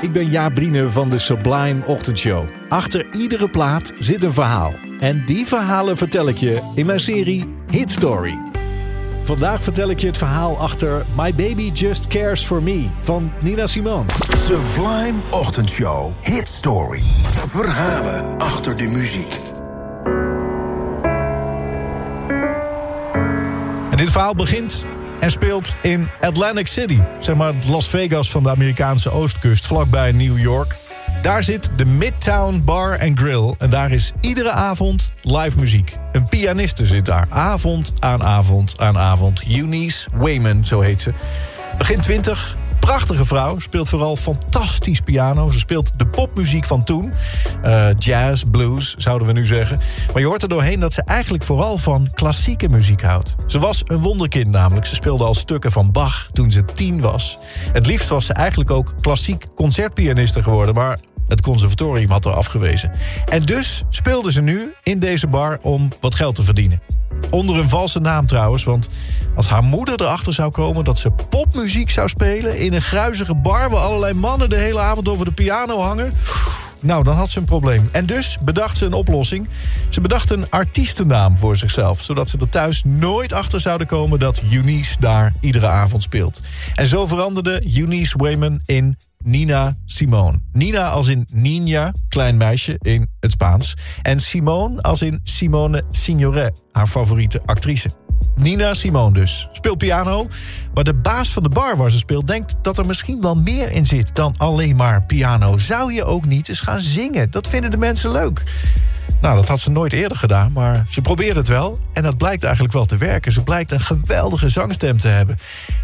Ik ben Jaap Brine van de Sublime Ochtendshow. Achter iedere plaat zit een verhaal. En die verhalen vertel ik je in mijn serie Hit Story. Vandaag vertel ik je het verhaal achter My Baby Just Cares For Me van Nina Simone. Sublime Ochtendshow. Hit Story. Verhalen achter de muziek. En dit verhaal begint en speelt in Atlantic City. Zeg maar Las Vegas van de Amerikaanse oostkust, vlakbij New York. Daar zit de Midtown Bar and Grill. En daar is iedere avond live muziek. Een pianiste zit daar. Avond aan avond aan avond. Eunice Wayman, zo heet ze. Begin 20, prachtige vrouw. Speelt vooral fantastisch piano. Ze speelt de popmuziek van toen. Uh, jazz, blues, zouden we nu zeggen. Maar je hoort er doorheen dat ze eigenlijk vooral van klassieke muziek houdt. Ze was een wonderkind namelijk. Ze speelde al stukken van Bach toen ze tien was. Het liefst was ze eigenlijk ook klassiek concertpianiste geworden. Maar het conservatorium had haar afgewezen. En dus speelde ze nu in deze bar om wat geld te verdienen. Onder een valse naam trouwens, want als haar moeder erachter zou komen... dat ze popmuziek zou spelen in een gruizige bar... waar allerlei mannen de hele avond over de piano hangen... Nou, dan had ze een probleem. En dus bedacht ze een oplossing. Ze bedacht een artiestennaam voor zichzelf... zodat ze er thuis nooit achter zouden komen... dat Eunice daar iedere avond speelt. En zo veranderde Eunice Wayman in Nina Simone. Nina als in Nina, klein meisje in het Spaans. En Simone als in Simone Signoret, haar favoriete actrice. Nina Simone dus. Speelt piano. Maar de baas van de bar waar ze speelt denkt dat er misschien wel meer in zit dan alleen maar piano. Zou je ook niet eens gaan zingen? Dat vinden de mensen leuk. Nou, dat had ze nooit eerder gedaan, maar ze probeerde het wel. En dat blijkt eigenlijk wel te werken. Ze blijkt een geweldige zangstem te hebben.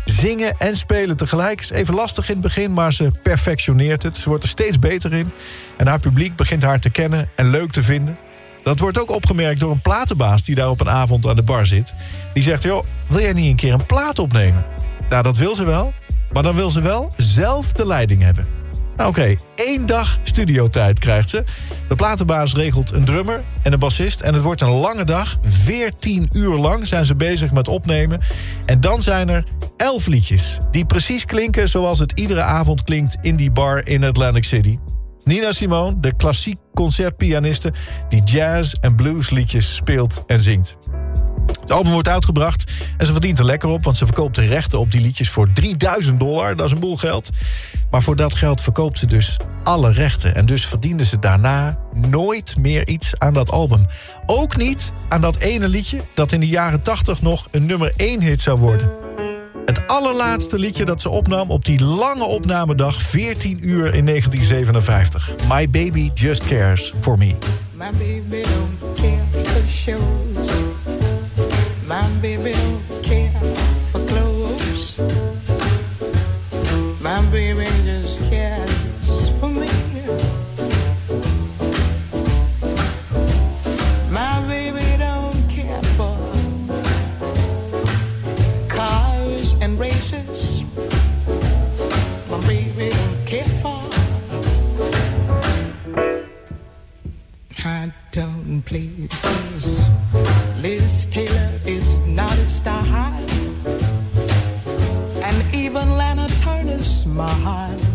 Zingen en spelen tegelijk is even lastig in het begin... maar ze perfectioneert het. Ze wordt er steeds beter in. En haar publiek begint haar te kennen en leuk te vinden. Dat wordt ook opgemerkt door een platenbaas die daar op een avond aan de bar zit. Die zegt, joh, wil jij niet een keer een plaat opnemen? Nou, dat wil ze wel. Maar dan wil ze wel zelf de leiding hebben. Nou, Oké, één dag studiotijd krijgt ze. De platenbaas regelt een drummer en een bassist. En het wordt een lange dag. 14 uur lang zijn ze bezig met opnemen. En dan zijn er 11 liedjes. Die precies klinken zoals het iedere avond klinkt in die bar in Atlantic City. Nina Simone, de klassiek concertpianiste... die jazz- en bluesliedjes speelt en zingt. Het album wordt uitgebracht en ze verdient er lekker op... want ze verkoopt de rechten op die liedjes voor 3000 dollar. Dat is een boel geld. Maar voor dat geld verkoopt ze dus alle rechten. En dus verdiende ze daarna nooit meer iets aan dat album. Ook niet aan dat ene liedje dat in de jaren 80 nog een nummer 1 hit zou worden. Het allerlaatste liedje dat ze opnam op die lange opnamedag... 14 uur in 1957. My Baby Just Cares For Me. My baby don't care for shows. Baby don't care for clothes. My baby just cares for me. My baby don't care for cars and races. My baby don't care for tone places. my heart.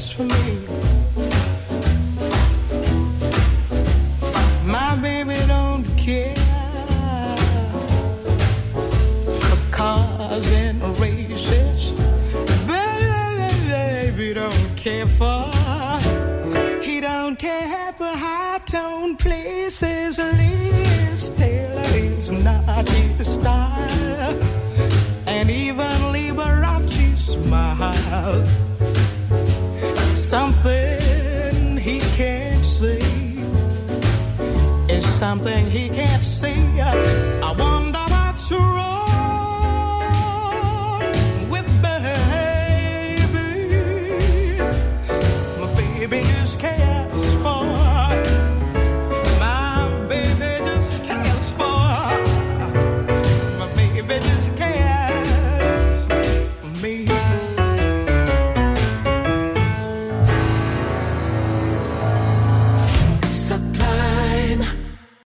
Cares for me. My baby don't care for cars and races. Baby don't care for. He don't care for high tone places. Liz Taylor is not his style, something he